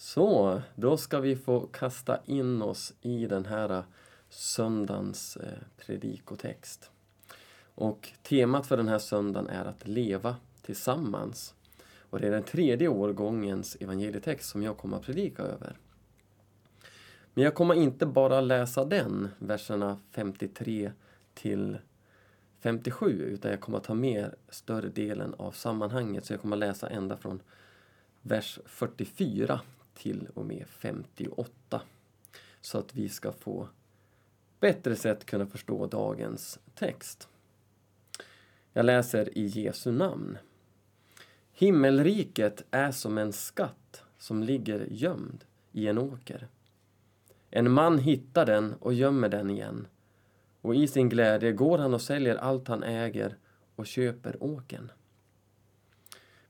Så, då ska vi få kasta in oss i den här eh, söndagens eh, predikotext. Och temat för den här söndagen är att leva tillsammans. Och det är den tredje årgångens evangelietext som jag kommer att predika över. Men jag kommer inte bara läsa den, verserna 53 till 57, utan jag kommer att ta med större delen av sammanhanget. Så jag kommer att läsa ända från vers 44 till och med 58. Så att vi ska få bättre sätt kunna förstå dagens text. Jag läser i Jesu namn. Himmelriket är som en skatt som ligger gömd i en åker. En man hittar den och gömmer den igen. Och i sin glädje går han och säljer allt han äger och köper åken.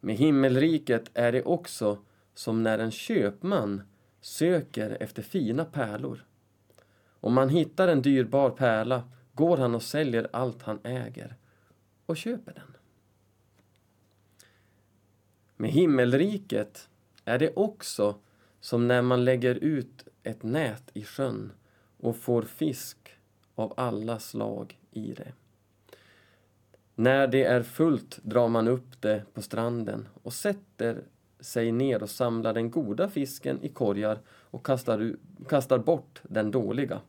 Med himmelriket är det också som när en köpman söker efter fina pärlor. Om han hittar en dyrbar pärla går han och säljer allt han äger och köper den. Med himmelriket är det också som när man lägger ut ett nät i sjön och får fisk av alla slag i det. När det är fullt drar man upp det på stranden och sätter sig ner och samlar den goda fisken i korgar och kastar, kastar bort den dåliga.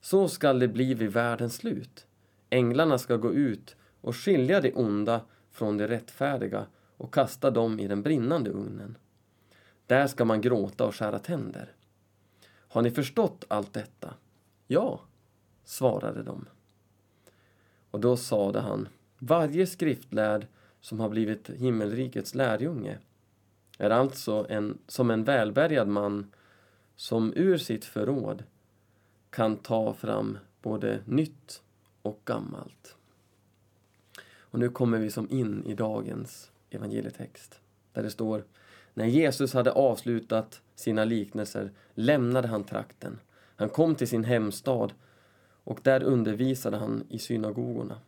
Så skall det bli vid världens slut. Änglarna ska gå ut och skilja det onda från det rättfärdiga och kasta dem i den brinnande ugnen. Där ska man gråta och skära tänder. Har ni förstått allt detta? Ja, svarade de. Och då sade han, varje skriftlärd som har blivit himmelrikets lärjunge är alltså en, som en välbärgad man som ur sitt förråd kan ta fram både nytt och gammalt. Och nu kommer vi som in i dagens evangelietext där det står När Jesus hade avslutat sina liknelser lämnade han trakten. Han kom till sin hemstad och där undervisade han i synagogorna,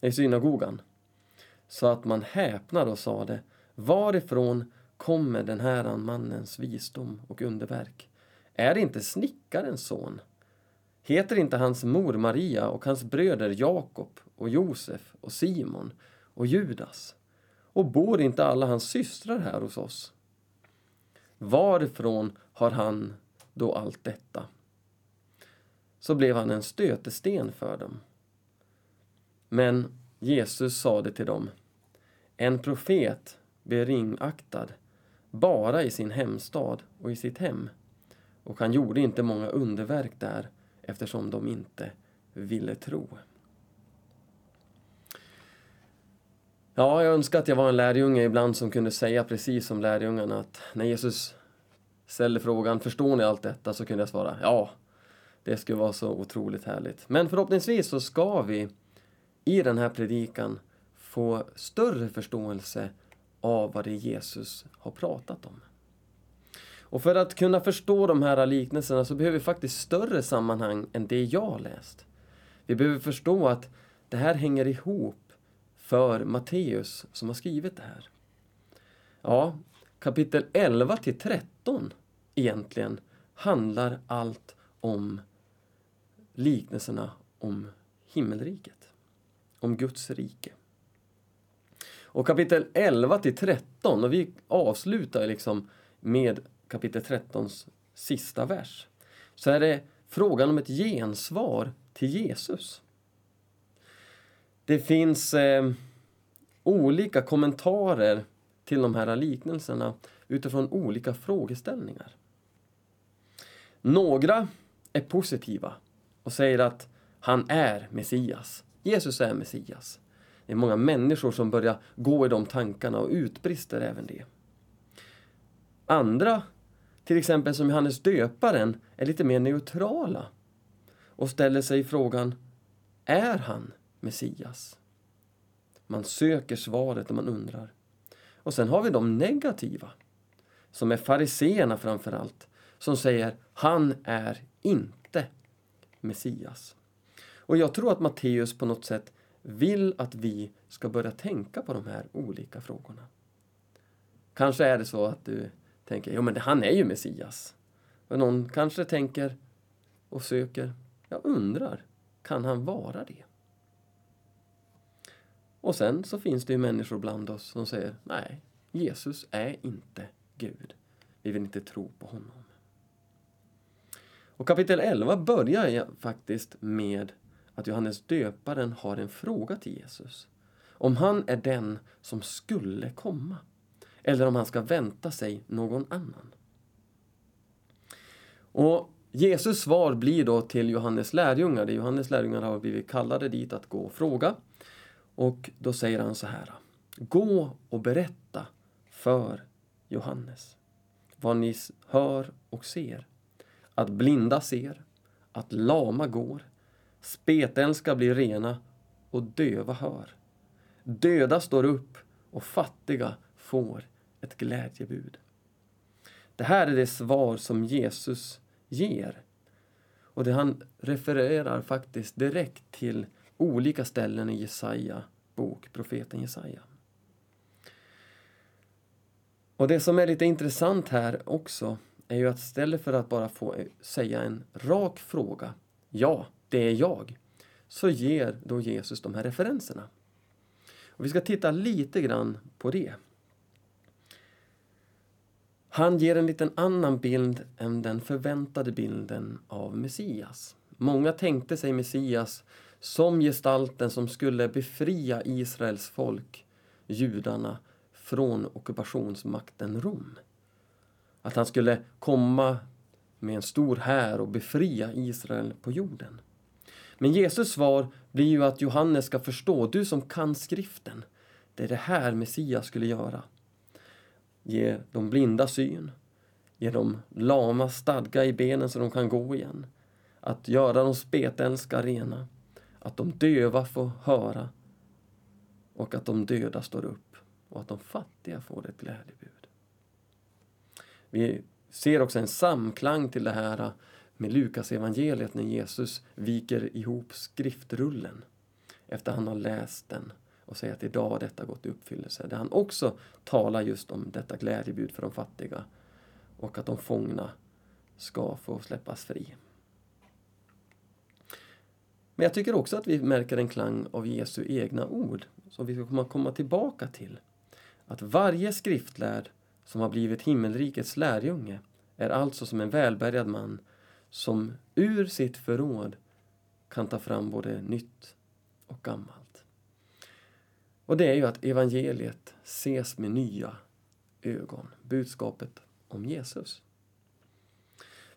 i synagogan så att man häpnade och sade Varifrån kommer den här mannens visdom och underverk? Är det inte snickarens son? Heter inte hans mor Maria och hans bröder Jakob och Josef och Simon och Judas? Och bor inte alla hans systrar här hos oss? Varifrån har han då allt detta? Så blev han en stötesten för dem. Men Jesus sade till dem, en profet blir ringaktad bara i sin hemstad och i sitt hem. Och han gjorde inte många underverk där eftersom de inte ville tro. Ja, jag önskar att jag var en lärjunge ibland som kunde säga precis som lärjungarna att när Jesus ställde frågan ”Förstår ni allt detta?” så kunde jag svara ”Ja”. Det skulle vara så otroligt härligt. Men förhoppningsvis så ska vi i den här predikan få större förståelse av vad det Jesus har pratat om. Och för att kunna förstå de här liknelserna så behöver vi faktiskt större sammanhang än det jag har läst. Vi behöver förstå att det här hänger ihop för Matteus som har skrivit det här. Ja, kapitel 11 till 13 egentligen handlar allt om liknelserna om himmelriket, om Guds rike. Och kapitel 11 till 13, och vi avslutar liksom med kapitel 13s sista vers, så är det frågan om ett gensvar till Jesus. Det finns eh, olika kommentarer till de här liknelserna utifrån olika frågeställningar. Några är positiva och säger att han är Messias. Jesus är Messias. Det är många människor som börjar gå i de tankarna och utbrister även det. Andra, till exempel som Johannes döparen, är lite mer neutrala och ställer sig frågan, är han Messias? Man söker svaret och man undrar. Och sen har vi de negativa, som är fariseerna framför allt, som säger han är inte Messias. Och jag tror att Matteus på något sätt vill att vi ska börja tänka på de här olika frågorna. Kanske är det så att du tänker, jo men han är ju Messias. Och någon kanske tänker och söker, jag undrar, kan han vara det? Och sen så finns det ju människor bland oss som säger, nej, Jesus är inte Gud. Vi vill inte tro på honom. Och kapitel 11 börjar faktiskt med att Johannes döparen har en fråga till Jesus. Om han är den som skulle komma eller om han ska vänta sig någon annan. Och Jesus svar blir då till Johannes lärjungar. Johannes lärjungar har blivit kallade dit att gå och fråga. Och då säger han så här. Gå och berätta för Johannes vad ni hör och ser. Att blinda ser, att lama går, spetälska blir rena och döva hör. Döda står upp och fattiga får ett glädjebud. Det här är det svar som Jesus ger. Och det han refererar faktiskt direkt till olika ställen i Jesaja bok, profeten Jesaja. Och det som är lite intressant här också är ju att istället för att bara få säga en rak fråga, ja, det är jag, så ger då Jesus de här referenserna. Och vi ska titta lite grann på det. Han ger en liten annan bild än den förväntade bilden av Messias. Många tänkte sig Messias som gestalten som skulle befria Israels folk, judarna, från ockupationsmakten Rom. Att han skulle komma med en stor här och befria Israel på jorden. Men Jesus svar blir ju att Johannes ska förstå, du som kan skriften, det är det här Messias skulle göra. Ge de blinda syn, ge de lama stadga i benen så de kan gå igen. Att göra de spetälska rena, att de döva får höra och att de döda står upp och att de fattiga får ett glädjebud. Vi ser också en samklang till det här med Lukas evangeliet när Jesus viker ihop skriftrullen efter han har läst den och säger att idag har detta gått i uppfyllelse. Där han också talar just om detta glädjebud för de fattiga och att de fångna ska få släppas fri. Men jag tycker också att vi märker en klang av Jesu egna ord som vi ska komma tillbaka till. Att varje skriftlärd som har blivit himmelrikets lärjunge är alltså som en välbärgad man som ur sitt förråd kan ta fram både nytt och gammalt. Och det är ju att evangeliet ses med nya ögon, budskapet om Jesus.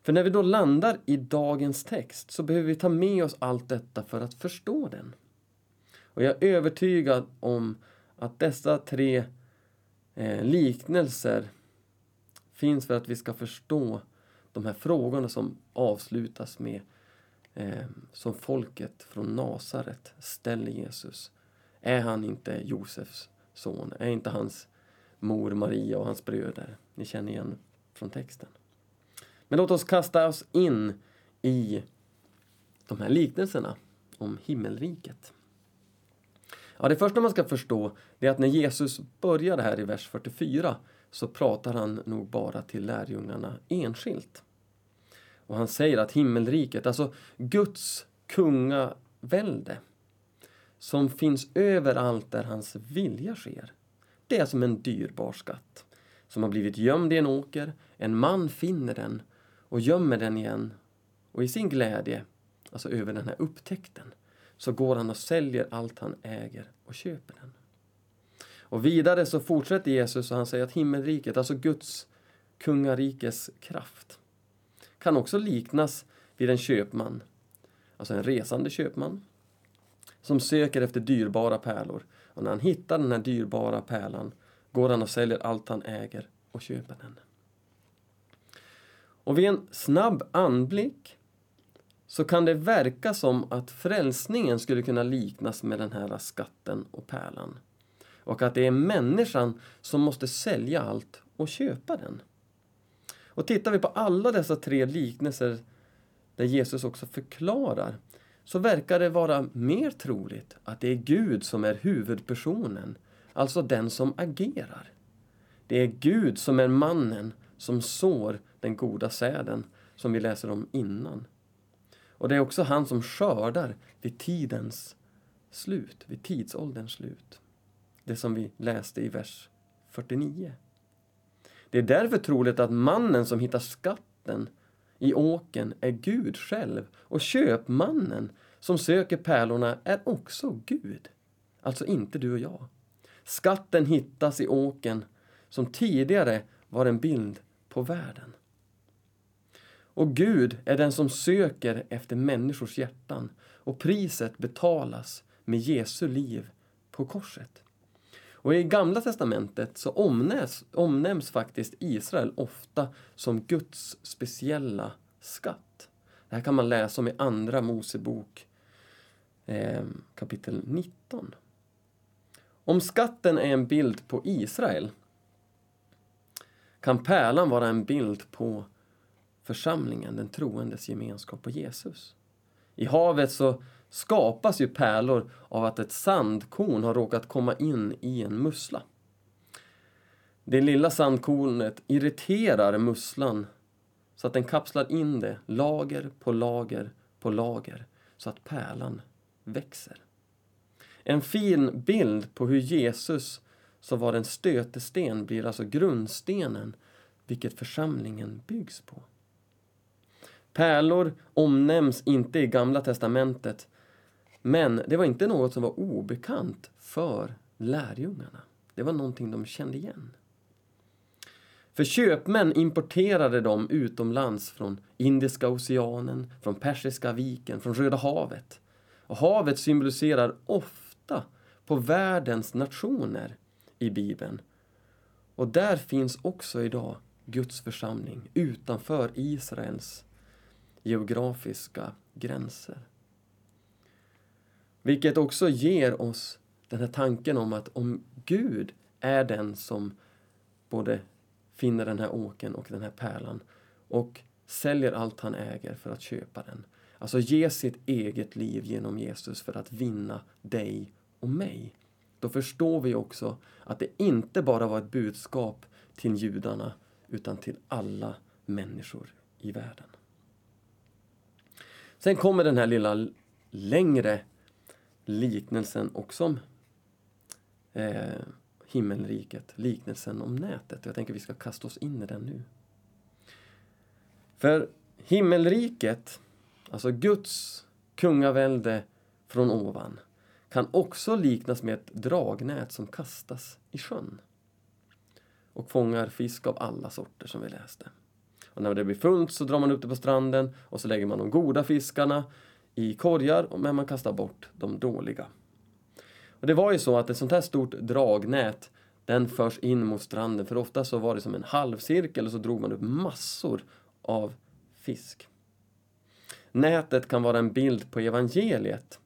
För när vi då landar i dagens text så behöver vi ta med oss allt detta för att förstå den. Och jag är övertygad om att dessa tre eh, liknelser finns för att vi ska förstå de här frågorna som avslutas med eh, som folket från Nasaret ställer Jesus. Är han inte Josefs son? Är inte hans mor Maria och hans bröder? Ni känner igen från texten. Men låt oss kasta oss in i de här liknelserna om himmelriket. Ja, det första man ska förstå är att när Jesus börjar här i vers 44 så pratar han nog bara till lärjungarna enskilt. Och han säger att himmelriket, alltså Guds kungavälde som finns överallt där hans vilja sker. Det är som en dyrbar skatt som har blivit gömd i en åker. En man finner den och gömmer den igen. Och i sin glädje, alltså över den här upptäckten, så går han och säljer allt han äger och köper den. Och vidare så fortsätter Jesus och han säger att himmelriket, alltså Guds kungarikes kraft, kan också liknas vid en köpman, alltså en resande köpman, som söker efter dyrbara pärlor. Och när han hittar den här dyrbara pärlan går han och säljer allt han äger och köper den. Och vid en snabb anblick så kan det verka som att frälsningen skulle kunna liknas med den här skatten och pärlan. Och att det är människan som måste sälja allt och köpa den. Och tittar vi på alla dessa tre liknelser där Jesus också förklarar så verkar det vara mer troligt att det är Gud som är huvudpersonen, alltså den som agerar. Det är Gud som är mannen som sår den goda säden som vi läser om innan. Och det är också han som skördar vid tidens slut, vid tidsålderns slut. Det som vi läste i vers 49. Det är därför troligt att mannen som hittar skatten i åken är Gud själv och köpmannen som söker pärlorna är också Gud. Alltså inte du och jag. Skatten hittas i åken som tidigare var en bild på världen. Och Gud är den som söker efter människors hjärtan och priset betalas med Jesu liv på korset. Och i Gamla testamentet så omnämns, omnämns faktiskt Israel ofta som Guds speciella skatt. Det här kan man läsa om i Andra Mosebok eh, kapitel 19. Om skatten är en bild på Israel kan pärlan vara en bild på församlingen, den troendes gemenskap på Jesus. I havet så skapas ju pärlor av att ett sandkorn har råkat komma in i en mussla. Det lilla sandkornet irriterar musslan så att den kapslar in det lager på lager på lager så att pärlan växer. En fin bild på hur Jesus, som var en stötesten, blir alltså grundstenen vilket församlingen byggs på. Pärlor omnämns inte i Gamla testamentet men det var inte något som var obekant för lärjungarna. Det var någonting de kände igen. För köpmän importerade de utomlands från Indiska oceanen, från Persiska viken, från Röda havet. Och havet symboliserar ofta på världens nationer i Bibeln. Och där finns också idag Guds församling utanför Israels geografiska gränser. Vilket också ger oss den här tanken om att om Gud är den som både finner den här åken och den här pärlan och säljer allt han äger för att köpa den. Alltså ge sitt eget liv genom Jesus för att vinna dig och mig. Då förstår vi också att det inte bara var ett budskap till judarna utan till alla människor i världen. Sen kommer den här lilla längre liknelsen också om eh, himmelriket, liknelsen om nätet. Jag tänker att vi ska kasta oss in i den nu. För himmelriket, alltså Guds kungavälde från ovan, kan också liknas med ett dragnät som kastas i sjön och fångar fisk av alla sorter som vi läste. Och när det blir fullt så drar man upp det på stranden och så lägger man de goda fiskarna i korgar, men man kastar bort de dåliga. Och det var ju så att ett sånt här stort dragnät den förs in mot stranden för ofta så var det som en halvcirkel och så drog man upp massor av fisk. Nätet kan vara en bild på evangeliet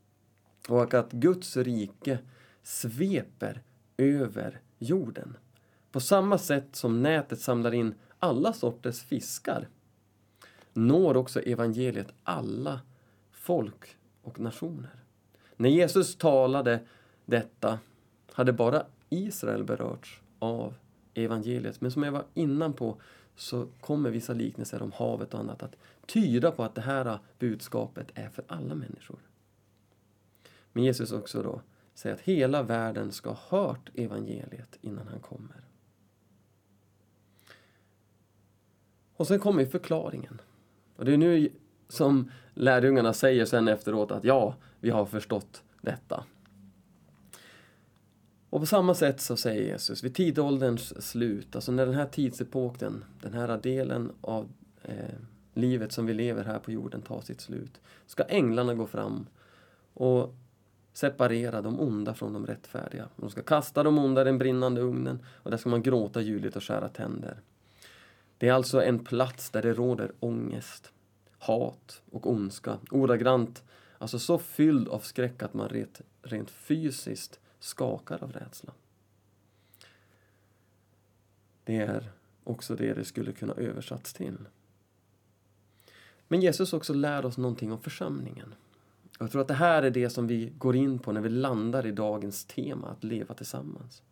och att Guds rike sveper över jorden. På samma sätt som nätet samlar in alla sorters fiskar når också evangeliet alla folk och nationer. När Jesus talade detta hade bara Israel berörts av evangeliet. Men som jag var innan på så kommer vissa liknelser om havet och annat att tyda på att det här budskapet är för alla människor. Men Jesus också då säger att hela världen ska ha hört evangeliet innan han kommer. Och sen kommer förklaringen. Och det är nu som lärjungarna säger sen efteråt att ja, vi har förstått detta. Och på samma sätt så säger Jesus, vid tidålderns slut, alltså när den här tidsepoken, den här delen av eh, livet som vi lever här på jorden tar sitt slut, ska änglarna gå fram och separera de onda från de rättfärdiga. De ska kasta de onda i den brinnande ugnen och där ska man gråta ljudligt och skära tänder. Det är alltså en plats där det råder ångest, hat och ondska. Ordagrant, alltså så fylld av skräck att man rent, rent fysiskt skakar av rädsla. Det är också det det skulle kunna översatts till. Men Jesus också lär oss någonting om församlingen. Jag tror att det här är det som vi går in på när vi landar i dagens tema, att leva tillsammans.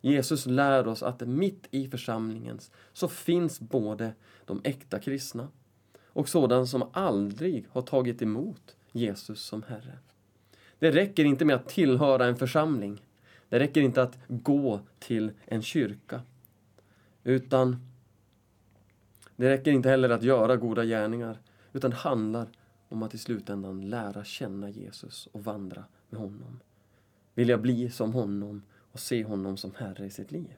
Jesus lär oss att mitt i församlingen så finns både de äkta kristna och sådan som aldrig har tagit emot Jesus som Herre. Det räcker inte med att tillhöra en församling. Det räcker inte att gå till en kyrka. Utan det räcker inte heller att göra goda gärningar. Utan det handlar om att i slutändan lära känna Jesus och vandra med honom. Vilja bli som honom och se honom som Herre i sitt liv.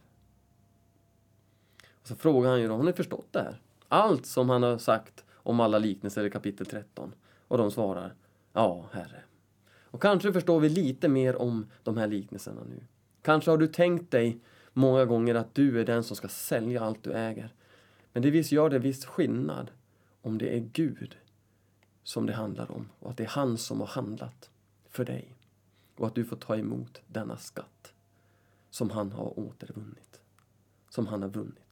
Och så frågar han ju då, har ni förstått det här? Allt som han har sagt om alla liknelser i kapitel 13. Och de svarar, ja, Herre. Och kanske förstår vi lite mer om de här liknelserna nu. Kanske har du tänkt dig många gånger att du är den som ska sälja allt du äger. Men det visst gör det viss skillnad om det är Gud som det handlar om och att det är han som har handlat för dig och att du får ta emot denna skatt som han har återvunnit, som han har vunnit.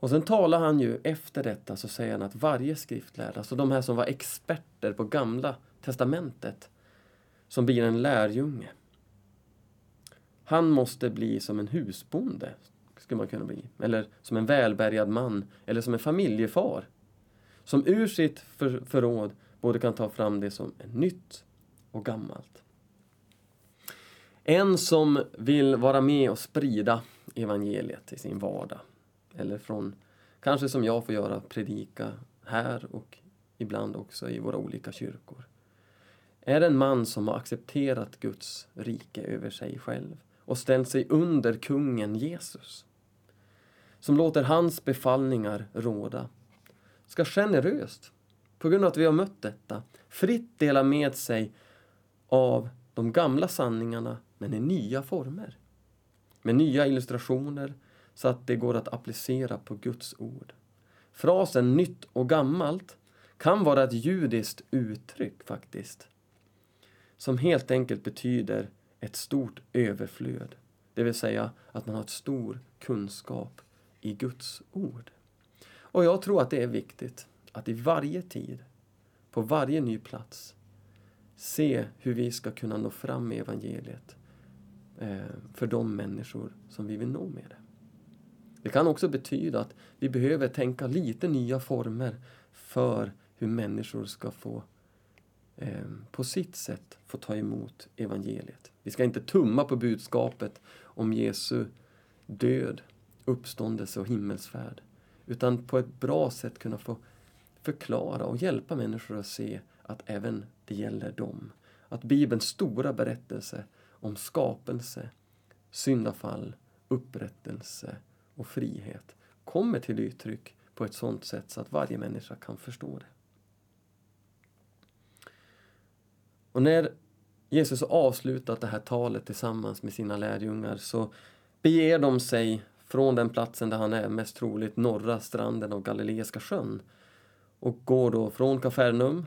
Och sen talar han ju efter detta så säger han att varje skriftlärd, alltså de här som var experter på gamla testamentet, som blir en lärjunge. Han måste bli som en husbonde, skulle man kunna bli. Eller som en välbärgad man, eller som en familjefar. Som ur sitt för förråd både kan ta fram det som är nytt och gammalt. En som vill vara med och sprida evangeliet i sin vardag. Eller från, kanske som jag får göra, predika här och ibland också i våra olika kyrkor. Är en man som har accepterat Guds rike över sig själv och ställt sig under kungen Jesus. Som låter hans befallningar råda. Ska generöst, på grund av att vi har mött detta, fritt dela med sig av de gamla sanningarna men i nya former. Med nya illustrationer så att det går att applicera på Guds ord. Frasen nytt och gammalt kan vara ett judiskt uttryck faktiskt. Som helt enkelt betyder ett stort överflöd. Det vill säga att man har ett stor kunskap i Guds ord. Och jag tror att det är viktigt att i varje tid, på varje ny plats, se hur vi ska kunna nå fram med evangeliet eh, för de människor som vi vill nå med det. Det kan också betyda att vi behöver tänka lite nya former för hur människor ska få eh, på sitt sätt få ta emot evangeliet. Vi ska inte tumma på budskapet om Jesu död, uppståndelse och himmelsfärd. Utan på ett bra sätt kunna få förklara och hjälpa människor att se att även det gäller dem. Att Bibelns stora berättelse om skapelse, syndafall, upprättelse och frihet kommer till uttryck på ett sådant sätt så att varje människa kan förstå det. Och när Jesus har avslutat det här talet tillsammans med sina lärjungar så beger de sig från den platsen där han är, mest troligt norra stranden av Galileiska sjön och går då från Kafarnaum,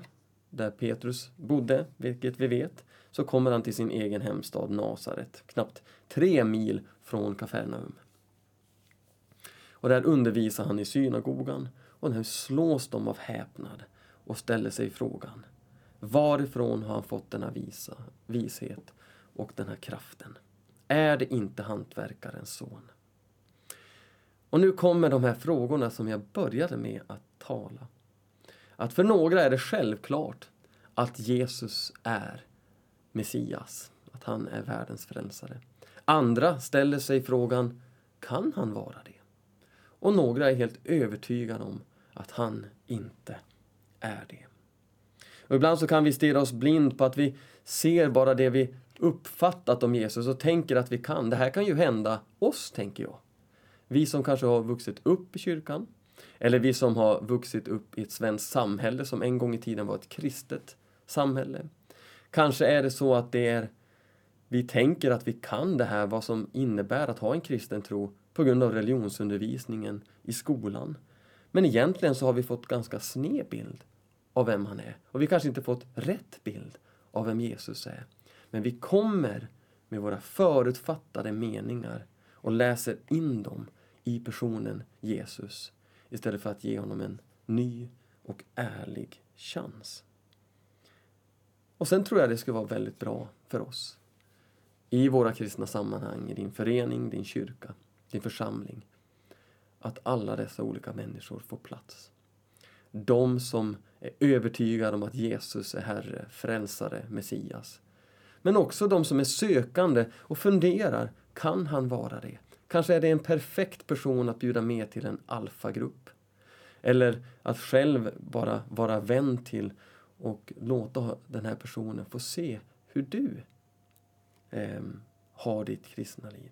där Petrus bodde, vilket vi vet, så kommer han till sin egen hemstad Nasaret, knappt tre mil från Kafarnaum. Och där undervisar han i synagogan och nu slås de av häpnad och ställer sig frågan Varifrån har han fått denna visa, vishet och den här kraften? Är det inte hantverkarens son? Och nu kommer de här frågorna som jag började med att tala. Att för några är det självklart att Jesus är Messias, att han är världens frälsare. Andra ställer sig frågan, kan han vara det? Och några är helt övertygade om att han inte är det. Och ibland så kan vi stirra oss blind på att vi ser bara det vi uppfattat om Jesus och tänker att vi kan. Det här kan ju hända oss, tänker jag. Vi som kanske har vuxit upp i kyrkan, eller vi som har vuxit upp i ett svenskt samhälle som en gång i tiden var ett kristet samhälle. Kanske är det så att det är vi tänker att vi kan det här, vad som innebär att ha en kristen tro på grund av religionsundervisningen i skolan. Men egentligen så har vi fått ganska sned bild av vem han är. Och vi kanske inte fått rätt bild av vem Jesus är. Men vi kommer med våra förutfattade meningar och läser in dem i personen Jesus istället för att ge honom en ny och ärlig chans. Och sen tror jag det skulle vara väldigt bra för oss i våra kristna sammanhang, i din förening, din kyrka, din församling. Att alla dessa olika människor får plats. De som är övertygade om att Jesus är Herre, Frälsare, Messias. Men också de som är sökande och funderar, kan han vara det? Kanske är det en perfekt person att bjuda med till en alfagrupp. Eller att själv bara vara vän till och låta den här personen få se hur du eh, har ditt kristna liv.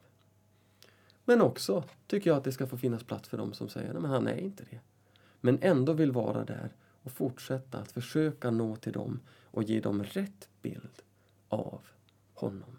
Men också tycker jag att det ska få finnas plats för dem som säger att han är inte det. Men ändå vill vara där och fortsätta att försöka nå till dem och ge dem rätt bild av honom.